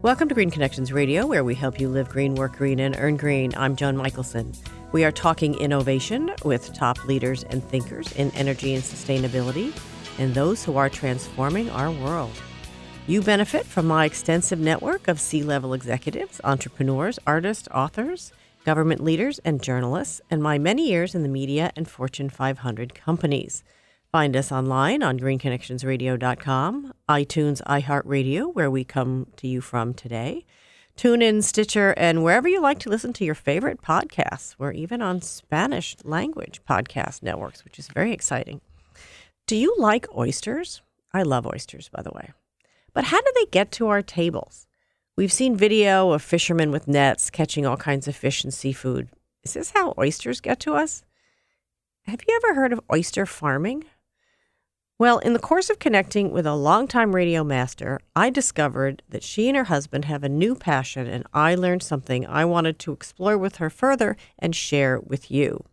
Welcome to Green Connections Radio, where we help you live green, work green, and earn green. I'm Joan Michelson. We are talking innovation with top leaders and thinkers in energy and sustainability and those who are transforming our world. You benefit from my extensive network of C level executives, entrepreneurs, artists, authors, government leaders, and journalists, and my many years in the media and Fortune 500 companies. Find us online on greenconnectionsradio.com, iTunes, iHeartRadio, where we come to you from today. TuneIn, Stitcher, and wherever you like to listen to your favorite podcasts. We're even on Spanish language podcast networks, which is very exciting. Do you like oysters? I love oysters, by the way. But how do they get to our tables? We've seen video of fishermen with nets catching all kinds of fish and seafood. Is this how oysters get to us? Have you ever heard of oyster farming? Well, in the course of connecting with a longtime radio master, I discovered that she and her husband have a new passion, and I learned something I wanted to explore with her further and share with you.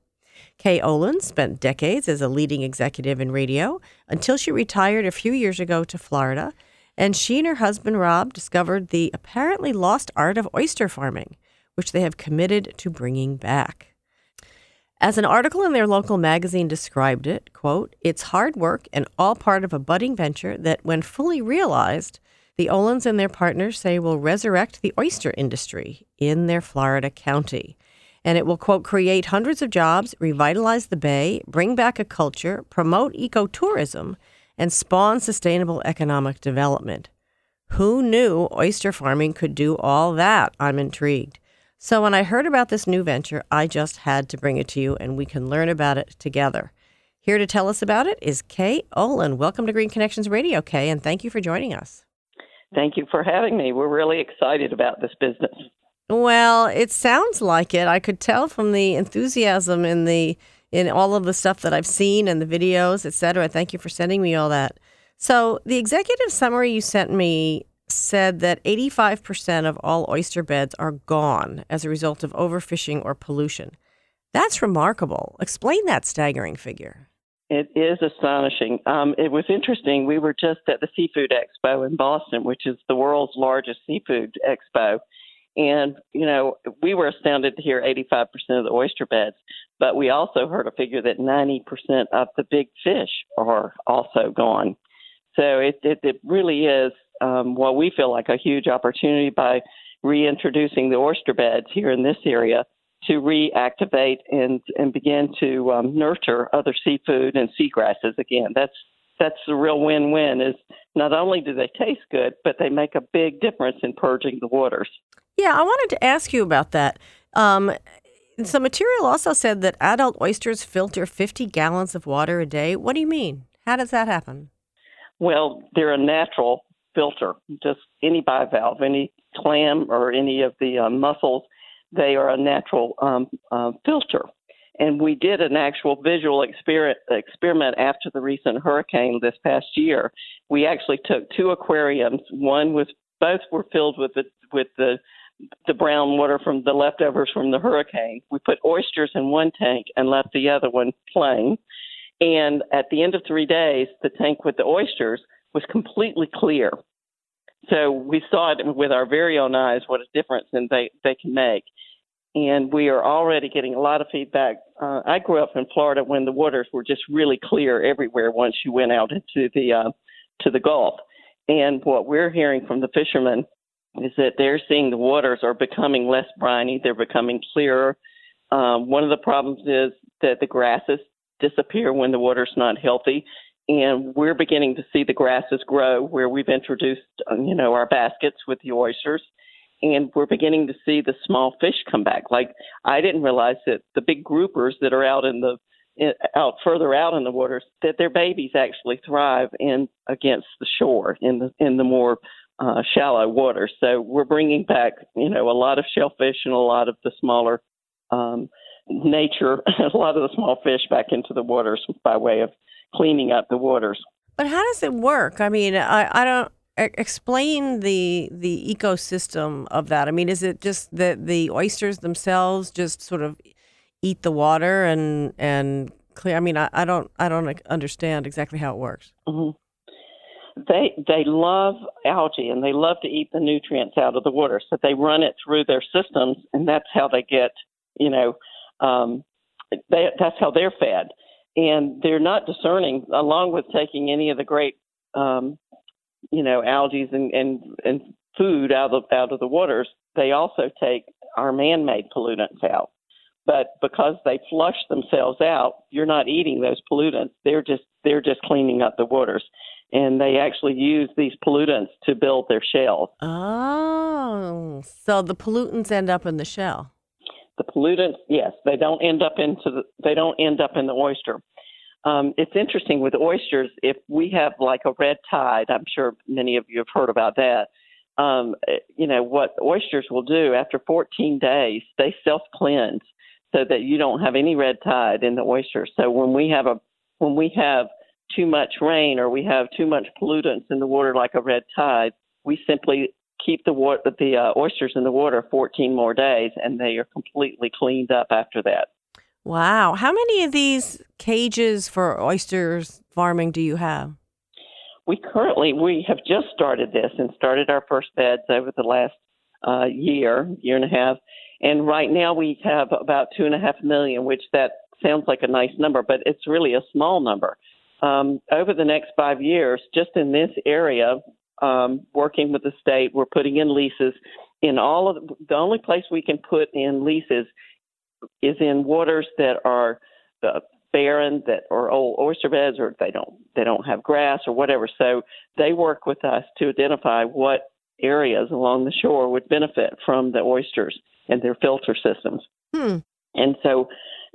Kay Olin spent decades as a leading executive in radio until she retired a few years ago to Florida, and she and her husband Rob discovered the apparently lost art of oyster farming, which they have committed to bringing back. As an article in their local magazine described it, quote, it's hard work and all part of a budding venture that, when fully realized, the Olins and their partners say will resurrect the oyster industry in their Florida county. And it will, quote, create hundreds of jobs, revitalize the bay, bring back a culture, promote ecotourism, and spawn sustainable economic development. Who knew oyster farming could do all that? I'm intrigued. So when I heard about this new venture, I just had to bring it to you and we can learn about it together. Here to tell us about it is Kay Olin. Welcome to Green Connections Radio, Kay, and thank you for joining us. Thank you for having me. We're really excited about this business. Well, it sounds like it. I could tell from the enthusiasm in the in all of the stuff that I've seen and the videos, et cetera. Thank you for sending me all that. So the executive summary you sent me said that 85% of all oyster beds are gone as a result of overfishing or pollution. That's remarkable. Explain that staggering figure. It is astonishing. Um, it was interesting. We were just at the Seafood Expo in Boston, which is the world's largest seafood expo. And, you know, we were astounded to hear 85% of the oyster beds, but we also heard a figure that 90% of the big fish are also gone. So it, it, it really is um, what we feel like a huge opportunity by reintroducing the oyster beds here in this area to reactivate and and begin to um, nurture other seafood and seagrasses again. That's that's the real win-win. Is not only do they taste good, but they make a big difference in purging the waters. Yeah, I wanted to ask you about that. Um, some material also said that adult oysters filter 50 gallons of water a day. What do you mean? How does that happen? Well, they're a natural filter, just any bivalve, any clam or any of the uh, mussels, they are a natural um, uh, filter. And we did an actual visual experiment, after the recent hurricane this past year. We actually took two aquariums. One was both were filled with the with the the brown water from the leftovers from the hurricane. We put oysters in one tank and left the other one plain. And at the end of three days, the tank with the oysters was completely clear. So we saw it with our very own eyes what a difference and they, they can make. And we are already getting a lot of feedback. Uh, I grew up in Florida when the waters were just really clear everywhere once you went out into the uh, to the Gulf. And what we're hearing from the fishermen is that they're seeing the waters are becoming less briny, they're becoming clearer. Um, one of the problems is that the grasses disappear when the water's not healthy and we're beginning to see the grasses grow where we've introduced um, you know our baskets with the oysters and we're beginning to see the small fish come back like i didn't realize that the big groupers that are out in the out further out in the waters that their babies actually thrive in against the shore in the in the more uh, shallow water. so we're bringing back you know a lot of shellfish and a lot of the smaller um, nature a lot of the small fish back into the waters by way of cleaning up the waters. But how does it work? I mean, I, I don't explain the the ecosystem of that. I mean, is it just that the oysters themselves just sort of eat the water and and clear? I mean, I, I don't I don't understand exactly how it works. Mm-hmm. they they love algae and they love to eat the nutrients out of the water. So they run it through their systems, and that's how they get, you know, um, they, that's how they're fed. And they're not discerning, along with taking any of the great, um, you know, algae and, and and food out of out of the waters. They also take our man-made pollutants out. But because they flush themselves out, you're not eating those pollutants. They're just they're just cleaning up the waters and they actually use these pollutants to build their shells. Oh, so the pollutants end up in the shell. The pollutants, yes, they don't end up into the they don't end up in the oyster. Um, it's interesting with oysters. If we have like a red tide, I'm sure many of you have heard about that. Um, you know what oysters will do after 14 days, they self cleanse so that you don't have any red tide in the oyster. So when we have a when we have too much rain or we have too much pollutants in the water, like a red tide, we simply keep the water, the uh, oysters in the water 14 more days, and they are completely cleaned up after that. Wow! How many of these cages for oysters farming do you have? We currently we have just started this and started our first beds over the last uh, year, year and a half, and right now we have about two and a half million, which that sounds like a nice number, but it's really a small number um, over the next five years, just in this area, um, working with the state, we're putting in leases in all of the, the only place we can put in leases is in waters that are uh, barren, that are old oyster beds, or they don't they don't have grass or whatever. So they work with us to identify what areas along the shore would benefit from the oysters and their filter systems. Hmm. And so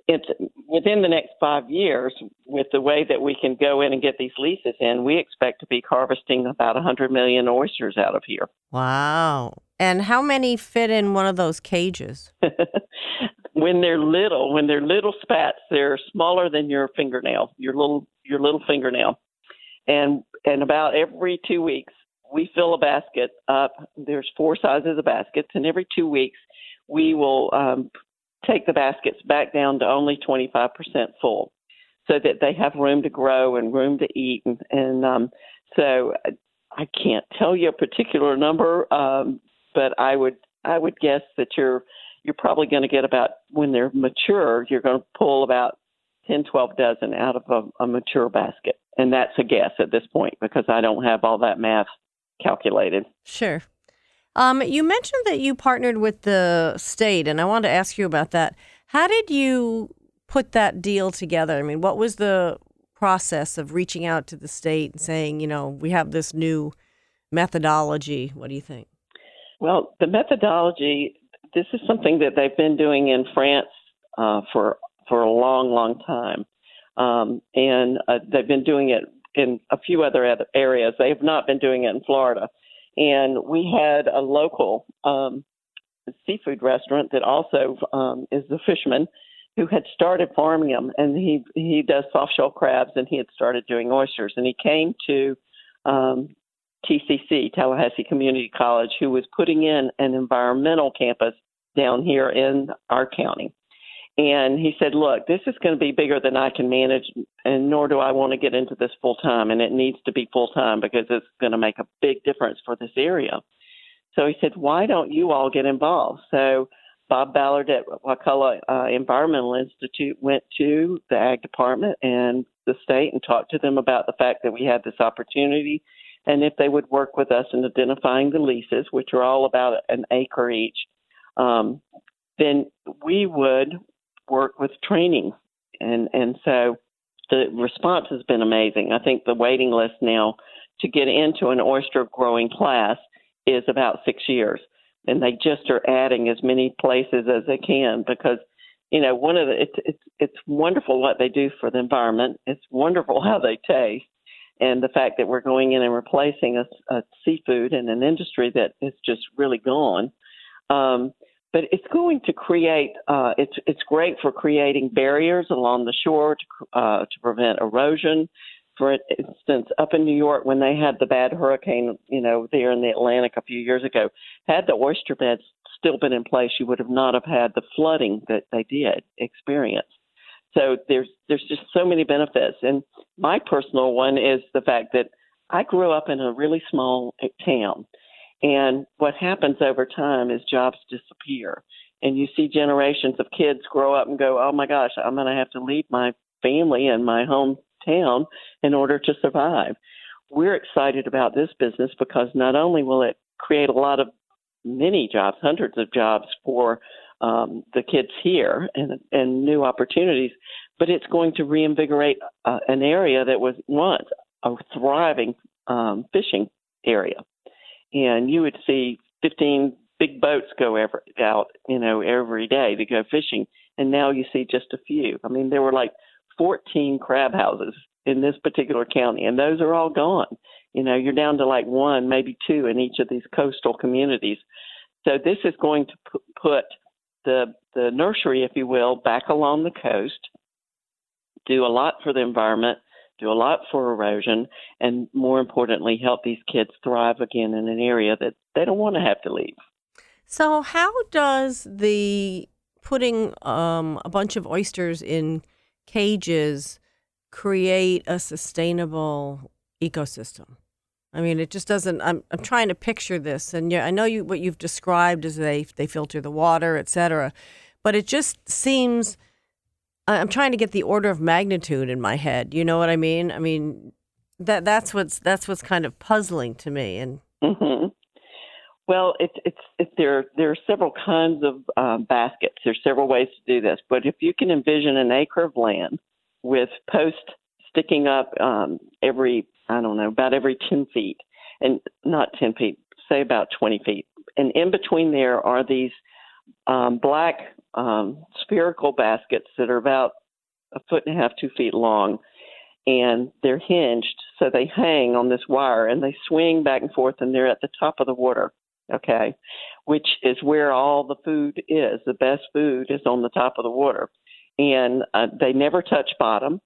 it's within the next five years, with the way that we can go in and get these leases in, we expect to be harvesting about 100 million oysters out of here. Wow. And how many fit in one of those cages? when they're little, when they're little spats, they're smaller than your fingernail, your little your little fingernail. And and about every 2 weeks, we fill a basket up. There's four sizes of baskets, and every 2 weeks we will um, take the baskets back down to only 25% full so that they have room to grow and room to eat. And, and um, so I can't tell you a particular number, um, but I would I would guess that you're you're probably going to get about when they're mature, you're going to pull about 10, 12 dozen out of a, a mature basket. And that's a guess at this point because I don't have all that math calculated. Sure. Um, you mentioned that you partnered with the state, and I wanted to ask you about that. How did you put that deal together? I mean, what was the process of reaching out to the state and saying, you know, we have this new methodology? What do you think? Well, the methodology, this is something that they've been doing in France uh, for for a long, long time, um, and uh, they've been doing it in a few other areas. They have not been doing it in Florida and we had a local um, seafood restaurant that also um, is a fisherman who had started farming them, and he he does soft shell crabs, and he had started doing oysters, and he came to um, TCC Tallahassee Community College, who was putting in an environmental campus down here in our county, and he said, Look, this is going to be bigger than I can manage, and nor do I want to get into this full time. And it needs to be full time because it's going to make a big difference for this area. So he said, Why don't you all get involved? So Bob Ballard at Wakulla uh, Environmental Institute went to the ag department and the state and talked to them about the fact that we had this opportunity and if they would work with us in identifying the leases, which are all about an acre each, um, then we would work with training, and and so the response has been amazing. I think the waiting list now to get into an oyster growing class is about six years, and they just are adding as many places as they can because you know one of the it's it's it's wonderful what they do for the environment. It's wonderful how they taste. And the fact that we're going in and replacing a, a seafood in an industry that is just really gone, um, but it's going to create uh, it's it's great for creating barriers along the shore to uh, to prevent erosion. For instance, up in New York when they had the bad hurricane, you know, there in the Atlantic a few years ago, had the oyster beds still been in place, you would have not have had the flooding that they did experience. So there's there's just so many benefits, and my personal one is the fact that I grew up in a really small uh, town, and what happens over time is jobs disappear, and you see generations of kids grow up and go, "Oh my gosh, I'm going to have to leave my family and my hometown in order to survive." We're excited about this business because not only will it create a lot of many jobs, hundreds of jobs for um, the kids here and, and new opportunities, but it's going to reinvigorate uh, an area that was once a thriving um, fishing area. And you would see 15 big boats go every, out, you know, every day to go fishing. And now you see just a few. I mean, there were like 14 crab houses in this particular county, and those are all gone. You know, you're down to like one, maybe two in each of these coastal communities. So this is going to put the the nursery, if you will, back along the coast, do a lot for the environment, do a lot for erosion, and more importantly, help these kids thrive again in an area that they don't want to have to leave. So, how does the putting um, a bunch of oysters in cages create a sustainable ecosystem? I mean, it just doesn't. I'm I'm trying to picture this, and yeah, I know you what you've described is they they filter the water, et cetera, but it just seems. I'm trying to get the order of magnitude in my head. You know what I mean? I mean, that that's what's that's what's kind of puzzling to me. And mm-hmm. Well, it's it's it, there there are several kinds of um, baskets. There's several ways to do this, but if you can envision an acre of land with posts sticking up um, every I don't know, about every 10 feet, and not 10 feet, say about 20 feet. And in between there are these um, black um, spherical baskets that are about a foot and a half, two feet long, and they're hinged, so they hang on this wire and they swing back and forth, and they're at the top of the water. Okay, which is where all the food is. The best food is on the top of the water, and uh, they never touch bottom.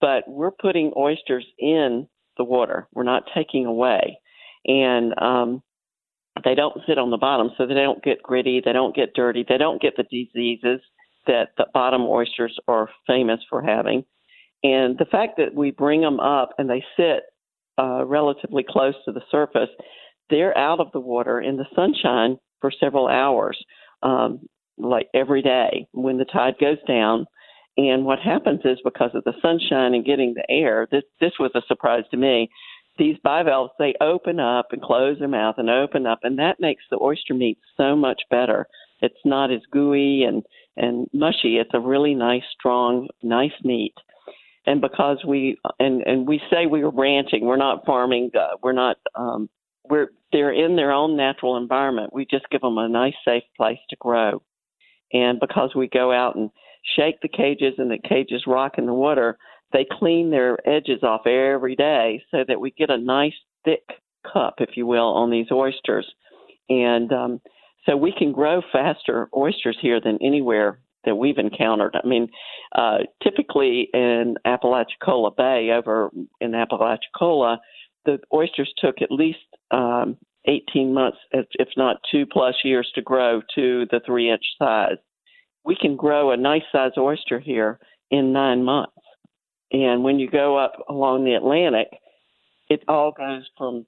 But we're putting oysters in the water. We're not taking away. And um, they don't sit on the bottom, so they don't get gritty, they don't get dirty, they don't get the diseases that the bottom oysters are famous for having. And the fact that we bring them up and they sit uh, relatively close to the surface, they're out of the water in the sunshine for several hours, um, like every day when the tide goes down. And what happens is because of the sunshine and getting the air, this this was a surprise to me. These bivalves they open up and close their mouth and open up, and that makes the oyster meat so much better. It's not as gooey and and mushy. It's a really nice, strong, nice meat. And because we and and we say we are ranching, we're not farming. Uh, we're not. Um, we're they're in their own natural environment. We just give them a nice, safe place to grow. And because we go out and shake the cages and the cages rock in the water, they clean their edges off every day so that we get a nice thick cup, if you will, on these oysters. And um, so we can grow faster oysters here than anywhere that we've encountered. I mean, uh, typically in Apalachicola Bay, over in Apalachicola, the oysters took at least um, 18 months, if not two plus years, to grow to the three inch size we can grow a nice sized oyster here in nine months. And when you go up along the Atlantic, it all goes from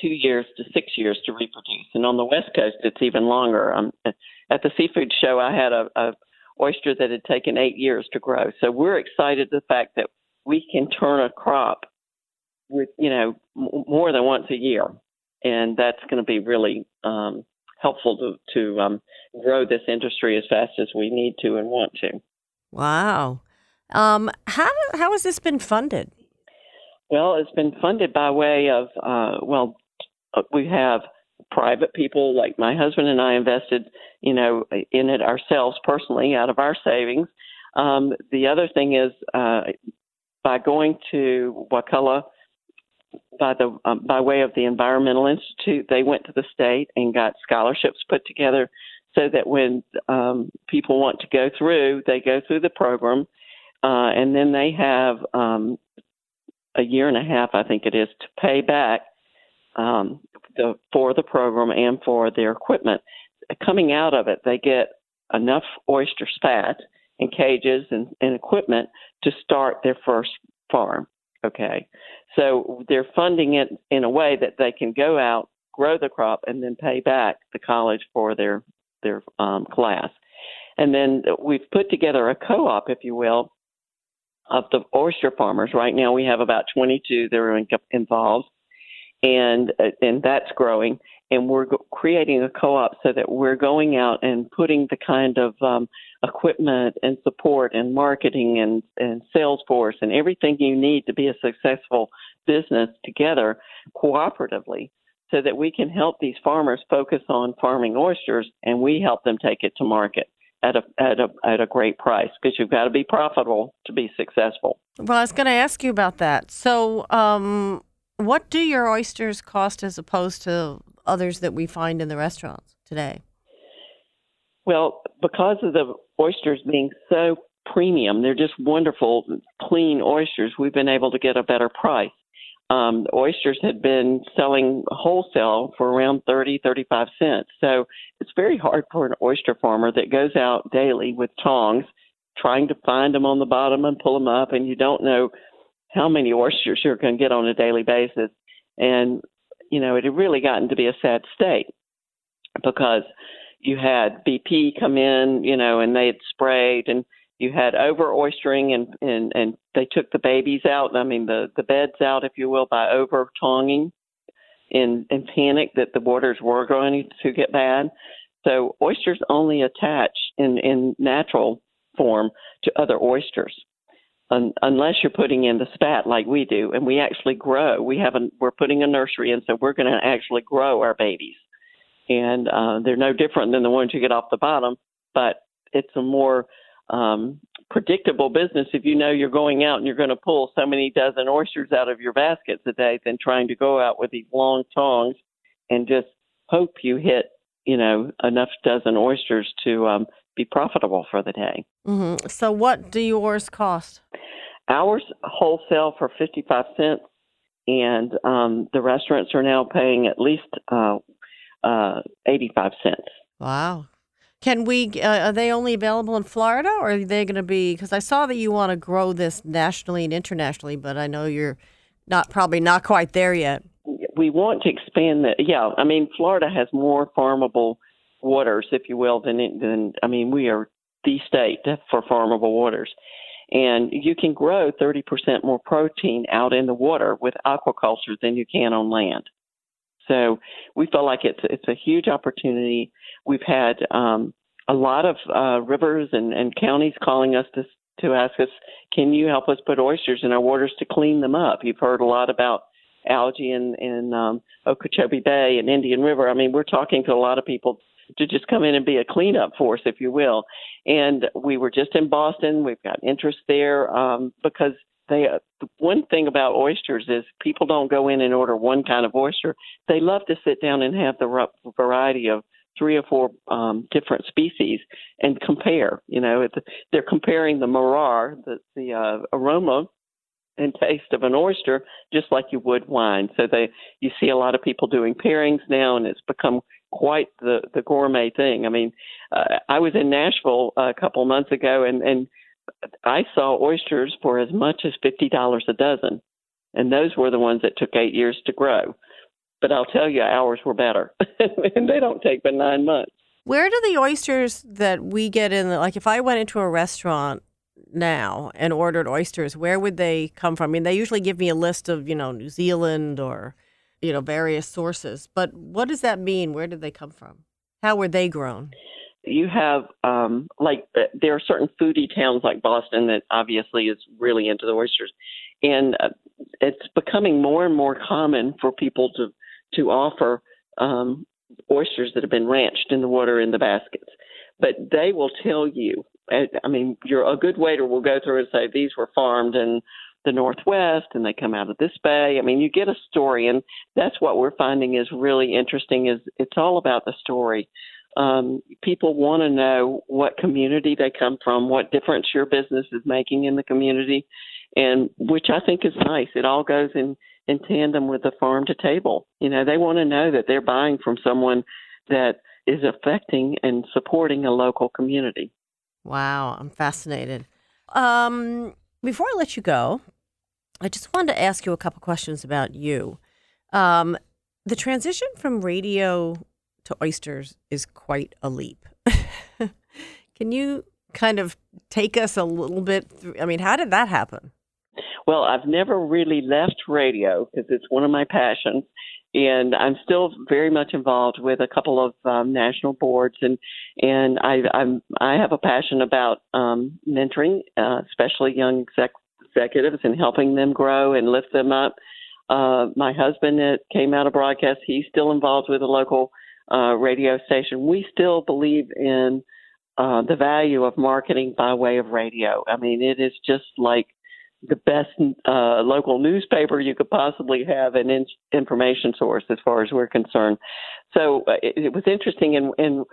two years to six years to reproduce. And on the West Coast, it's even longer. Um, at the seafood show, I had a, a oyster that had taken eight years to grow. So we're excited the fact that we can turn a crop with you know m- more than once a year, and that's going to be really um, helpful to to um, grow this industry as fast as we need to and want to. Wow. Um, how how has this been funded? Well, it's been funded by way of uh, well, uh, we have private people like my husband and I invested, you know, in it ourselves personally out of our savings. Um, the other thing is uh, by going to Wakulla by the um, by way of the Environmental Institute, they went to the state and got scholarships put together so that when um, people want to go through, they go through the program, uh, and then they have um, a year and a half, I think it is, to pay back um, the, for the program and for their equipment. Coming out of it, they get enough oyster spat and cages and, and equipment to start their first farm Okay. So they're funding it in a way that they can go out, grow the crop, and then pay back the college for their their um, class. And then we've put together a co-op, if you will, of the oyster farmers. Right now, we have about 22 that are in, involved, and and that's growing. And we're creating a co-op so that we're going out and putting the kind of um, equipment and support and marketing and, and sales force and everything you need to be a successful business together cooperatively so that we can help these farmers focus on farming oysters and we help them take it to market at a at a at a great price because you've got to be profitable to be successful. Well, I was going to ask you about that. So, um, what do your oysters cost as opposed to others that we find in the restaurants today? Well, because of the oysters being so premium, they're just wonderful, clean oysters. We've been able to get a better price um, oysters had been selling wholesale for around 30, 35 cents. So it's very hard for an oyster farmer that goes out daily with tongs trying to find them on the bottom and pull them up, and you don't know how many oysters you're going to get on a daily basis. And, you know, it had really gotten to be a sad state because you had BP come in, you know, and they had sprayed and you had over oystering and, and, and they took the babies out, I mean the, the beds out, if you will, by over tonging in, in panic that the waters were going to get bad. So oysters only attach in, in natural form to other oysters. Un, unless you're putting in the spat like we do, and we actually grow. We have a, we're putting a nursery in, so we're going to actually grow our babies, and uh, they're no different than the ones you get off the bottom, but it's a more um, predictable business if you know you're going out and you're going to pull so many dozen oysters out of your baskets a day than trying to go out with these long tongs and just hope you hit you know enough dozen oysters to um, be profitable for the day. Mm-hmm. So what do yours cost? Ours wholesale for fifty five cents, and um, the restaurants are now paying at least uh, uh, eighty five cents. Wow, can we? Uh, are they only available in Florida, or are they going to be? Because I saw that you want to grow this nationally and internationally, but I know you're not probably not quite there yet. We want to expand that. Yeah, I mean, Florida has more farmable waters, if you will, than than I mean, we are the state for farmable waters, and you can grow 30% more protein out in the water with aquaculture than you can on land. So we feel like it's it's a huge opportunity. We've had um, a lot of uh, rivers and, and counties calling us to to ask us, can you help us put oysters in our waters to clean them up? You've heard a lot about algae in in um, Okeechobee Bay and Indian River. I mean, we're talking to a lot of people to just come in and be a cleanup force, if you will. And we were just in Boston. We've got interest there um, because they uh, one thing about oysters is people don't go in and order one kind of oyster. They love to sit down and have the variety of three or four um, different species and compare. You know, they're comparing the merroir, the, the uh, aroma and taste of an oyster, just like you would wine. So they, you see a lot of people doing pairings now, and it's become quite the the gourmet thing. I mean, uh, I was in Nashville a couple months ago, and and I saw oysters for as much as fifty dollars a dozen, and those were the ones that took eight years to grow. But I'll tell you, ours were better, and they don't take but nine months. Where do the oysters that we get in, the, like if I went into a restaurant now and ordered oysters, where would they come from? I mean, they usually give me a list of, you know, New Zealand or, you know, various sources. But what does that mean? Where did they come from? How were they grown? you have um, like uh, there are certain foodie towns like Boston that obviously is really into the oysters, and uh, it's becoming more and more common for people to to offer um, oysters that have been ranched in the water in the baskets. But they will tell you. I mean, you're a good waiter will go through and say these were farmed in the Northwest and they come out of this bay. I mean, you get a story, and that's what we're finding is really interesting. Is it's all about the story um, people want to know what community they come from, what difference your business is making in the community, and which I think is nice. It all goes in in tandem with the farm to table. You know, they want to know that they're buying from someone that is affecting and supporting a local community. Wow, I'm fascinated. Um, before I let you go, I just wanted to ask you a couple questions about you. Um, the transition from radio to oysters is quite a leap. Can you kind of take us a little bit through? I mean, how did that happen? Well, I've never really left radio because it's one of my passions, and I'm still very much involved with a couple of um, national boards, and and I I'm I have a passion about um, mentoring, uh, especially young exec- executives, and helping them grow and lift them up. Uh, my husband that came out of broadcast, he's still involved with a local uh, radio station. We still believe in uh, the value of marketing by way of radio. I mean, it is just like the best uh, local newspaper you could possibly have an in- information source as far as we're concerned. So uh, it, it was interesting in, in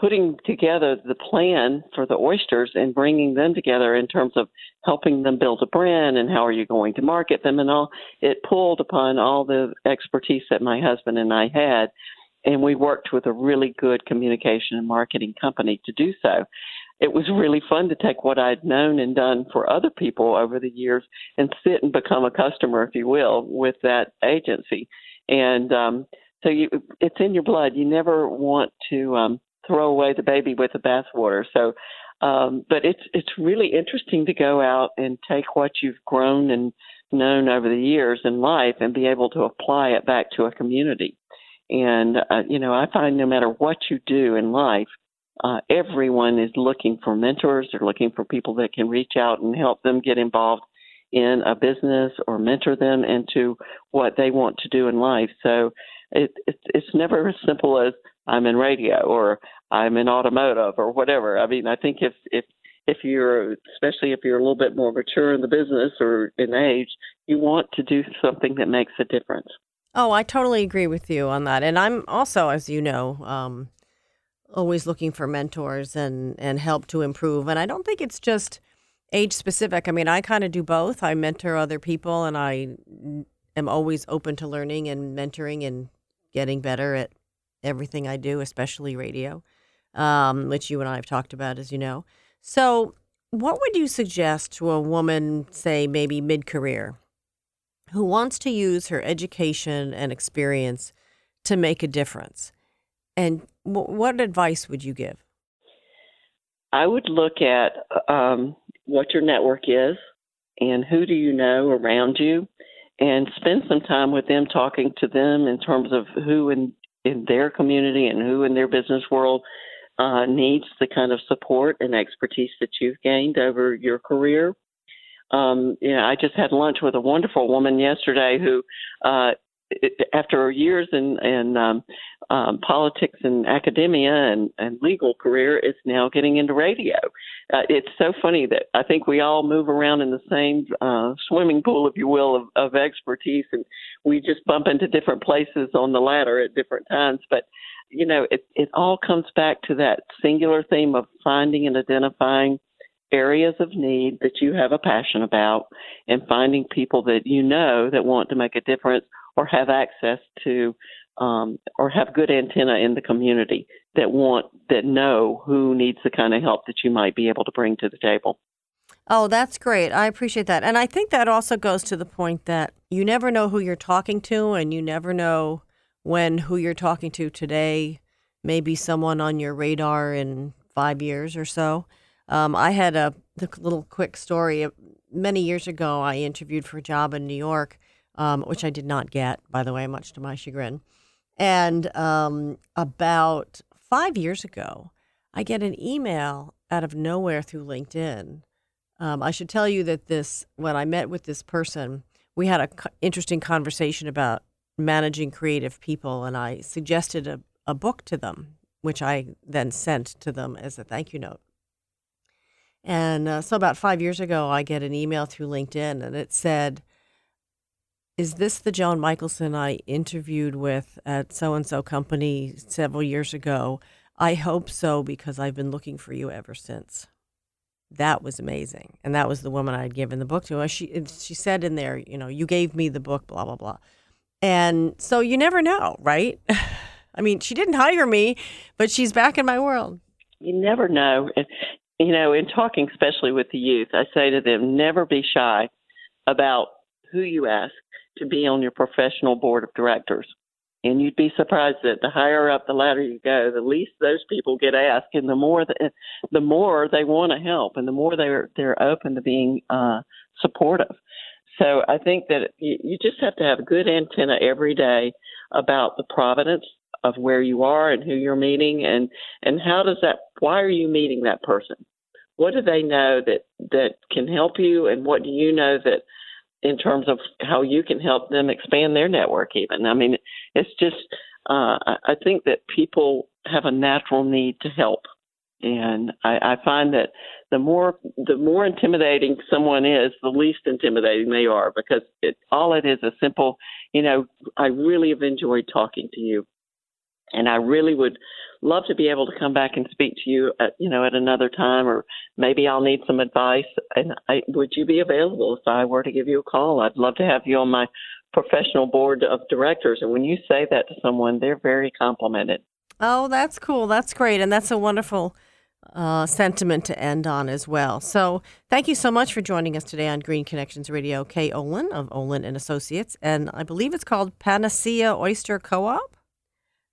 putting together the plan for the oysters and bringing them together in terms of helping them build a brand and how are you going to market them and all. It pulled upon all the expertise that my husband and I had and we worked with a really good communication and marketing company to do so. It was really fun to take what I'd known and done for other people over the years and sit and become a customer, if you will, with that agency. And um, so you, it's in your blood. You never want to um, throw away the baby with the bathwater. So, um, but it's it's really interesting to go out and take what you've grown and known over the years in life and be able to apply it back to a community. And, uh, you know, I find no matter what you do in life, uh, everyone is looking for mentors. They're looking for people that can reach out and help them get involved in a business or mentor them into what they want to do in life. So it, it, it's never as simple as I'm in radio or I'm in automotive or whatever. I mean, I think if if if you're especially if you're a little bit more mature in the business or in age, you want to do something that makes a difference. Oh, I totally agree with you on that. And I'm also, as you know, um, always looking for mentors and, and help to improve. And I don't think it's just age specific. I mean, I kind of do both. I mentor other people and I am always open to learning and mentoring and getting better at everything I do, especially radio, um, which you and I have talked about, as you know. So, what would you suggest to a woman, say, maybe mid career? who wants to use her education and experience to make a difference. And what advice would you give? I would look at um, what your network is and who do you know around you and spend some time with them talking to them in terms of who in, in their community and who in their business world uh, needs the kind of support and expertise that you've gained over your career um, you know, I just had lunch with a wonderful woman yesterday who, uh, after years in, in um, um, politics and academia and, and legal career, is now getting into radio. Uh, it's so funny that I think we all move around in the same uh, swimming pool, if you will, of, of expertise, and we just bump into different places on the ladder at different times. But you know, it it all comes back to that singular theme of finding and identifying areas of need that you have a passion about and finding people that you know that want to make a difference or have access to um, or have good antenna in the community that want that know who needs the kind of help that you might be able to bring to the table. Oh, that's great. I appreciate that. And I think that also goes to the point that you never know who you're talking to and you never know when who you're talking to today may be someone on your radar in 5 years or so. Um, I had a little quick story. Many years ago, I interviewed for a job in New York, um, which I did not get, by the way, much to my chagrin. And um, about five years ago, I get an email out of nowhere through LinkedIn. Um, I should tell you that this, when I met with this person, we had an co- interesting conversation about managing creative people, and I suggested a, a book to them, which I then sent to them as a thank you note. And uh, so about five years ago, I get an email through LinkedIn and it said, Is this the Joan Michelson I interviewed with at so and so company several years ago? I hope so because I've been looking for you ever since. That was amazing. And that was the woman I had given the book to. She, she said in there, you know, you gave me the book, blah, blah, blah. And so you never know, right? I mean, she didn't hire me, but she's back in my world. You never know you know, in talking especially with the youth, I say to them, never be shy about who you ask to be on your professional board of directors. And you'd be surprised that the higher up the ladder you go, the least those people get asked, and the more the, the more they want to help, and the more they're they're open to being uh, supportive. So I think that you, you just have to have a good antenna every day about the providence of where you are and who you're meeting, and and how does that? Why are you meeting that person? What do they know that that can help you, and what do you know that in terms of how you can help them expand their network even. I mean it's just uh, i think that people have a natural need to help. And I, I find that the more the more intimidating someone is, the least intimidating they are because it all it is a simple, you know, I really have enjoyed talking to you, and I really would love to be able to come back and speak to you at you know at another time or maybe I'll need some advice and I would you be available if I were to give you a call I'd love to have you on my professional board of directors and when you say that to someone they're very complimented oh that's cool that's great and that's a wonderful uh, sentiment to end on as well. So, thank you so much for joining us today on Green Connections Radio. Kay Olin of Olin and Associates, and I believe it's called Panacea Oyster Co-op.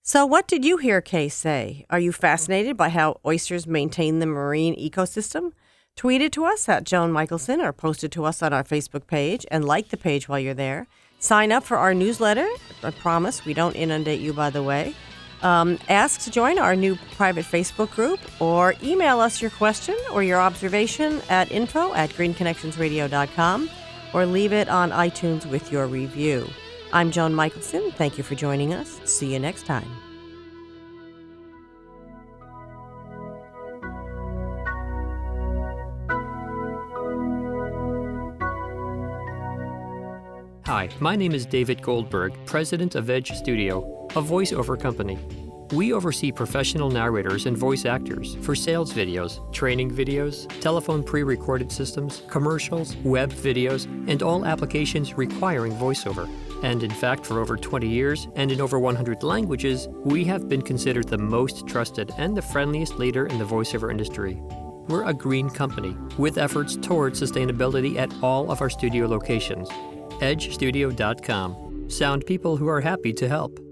So, what did you hear Kay say? Are you fascinated by how oysters maintain the marine ecosystem? Tweet it to us at Joan Michelson or post it to us on our Facebook page and like the page while you're there. Sign up for our newsletter. I promise we don't inundate you, by the way. Um, ask to join our new private Facebook group or email us your question or your observation at info at greenconnectionsradio.com or leave it on iTunes with your review. I'm Joan Michelson. Thank you for joining us. See you next time. Hi, my name is David Goldberg, president of Edge Studio, a voiceover company. We oversee professional narrators and voice actors for sales videos, training videos, telephone pre recorded systems, commercials, web videos, and all applications requiring voiceover. And in fact, for over 20 years and in over 100 languages, we have been considered the most trusted and the friendliest leader in the voiceover industry. We're a green company with efforts towards sustainability at all of our studio locations. EdgeStudio.com. Sound people who are happy to help.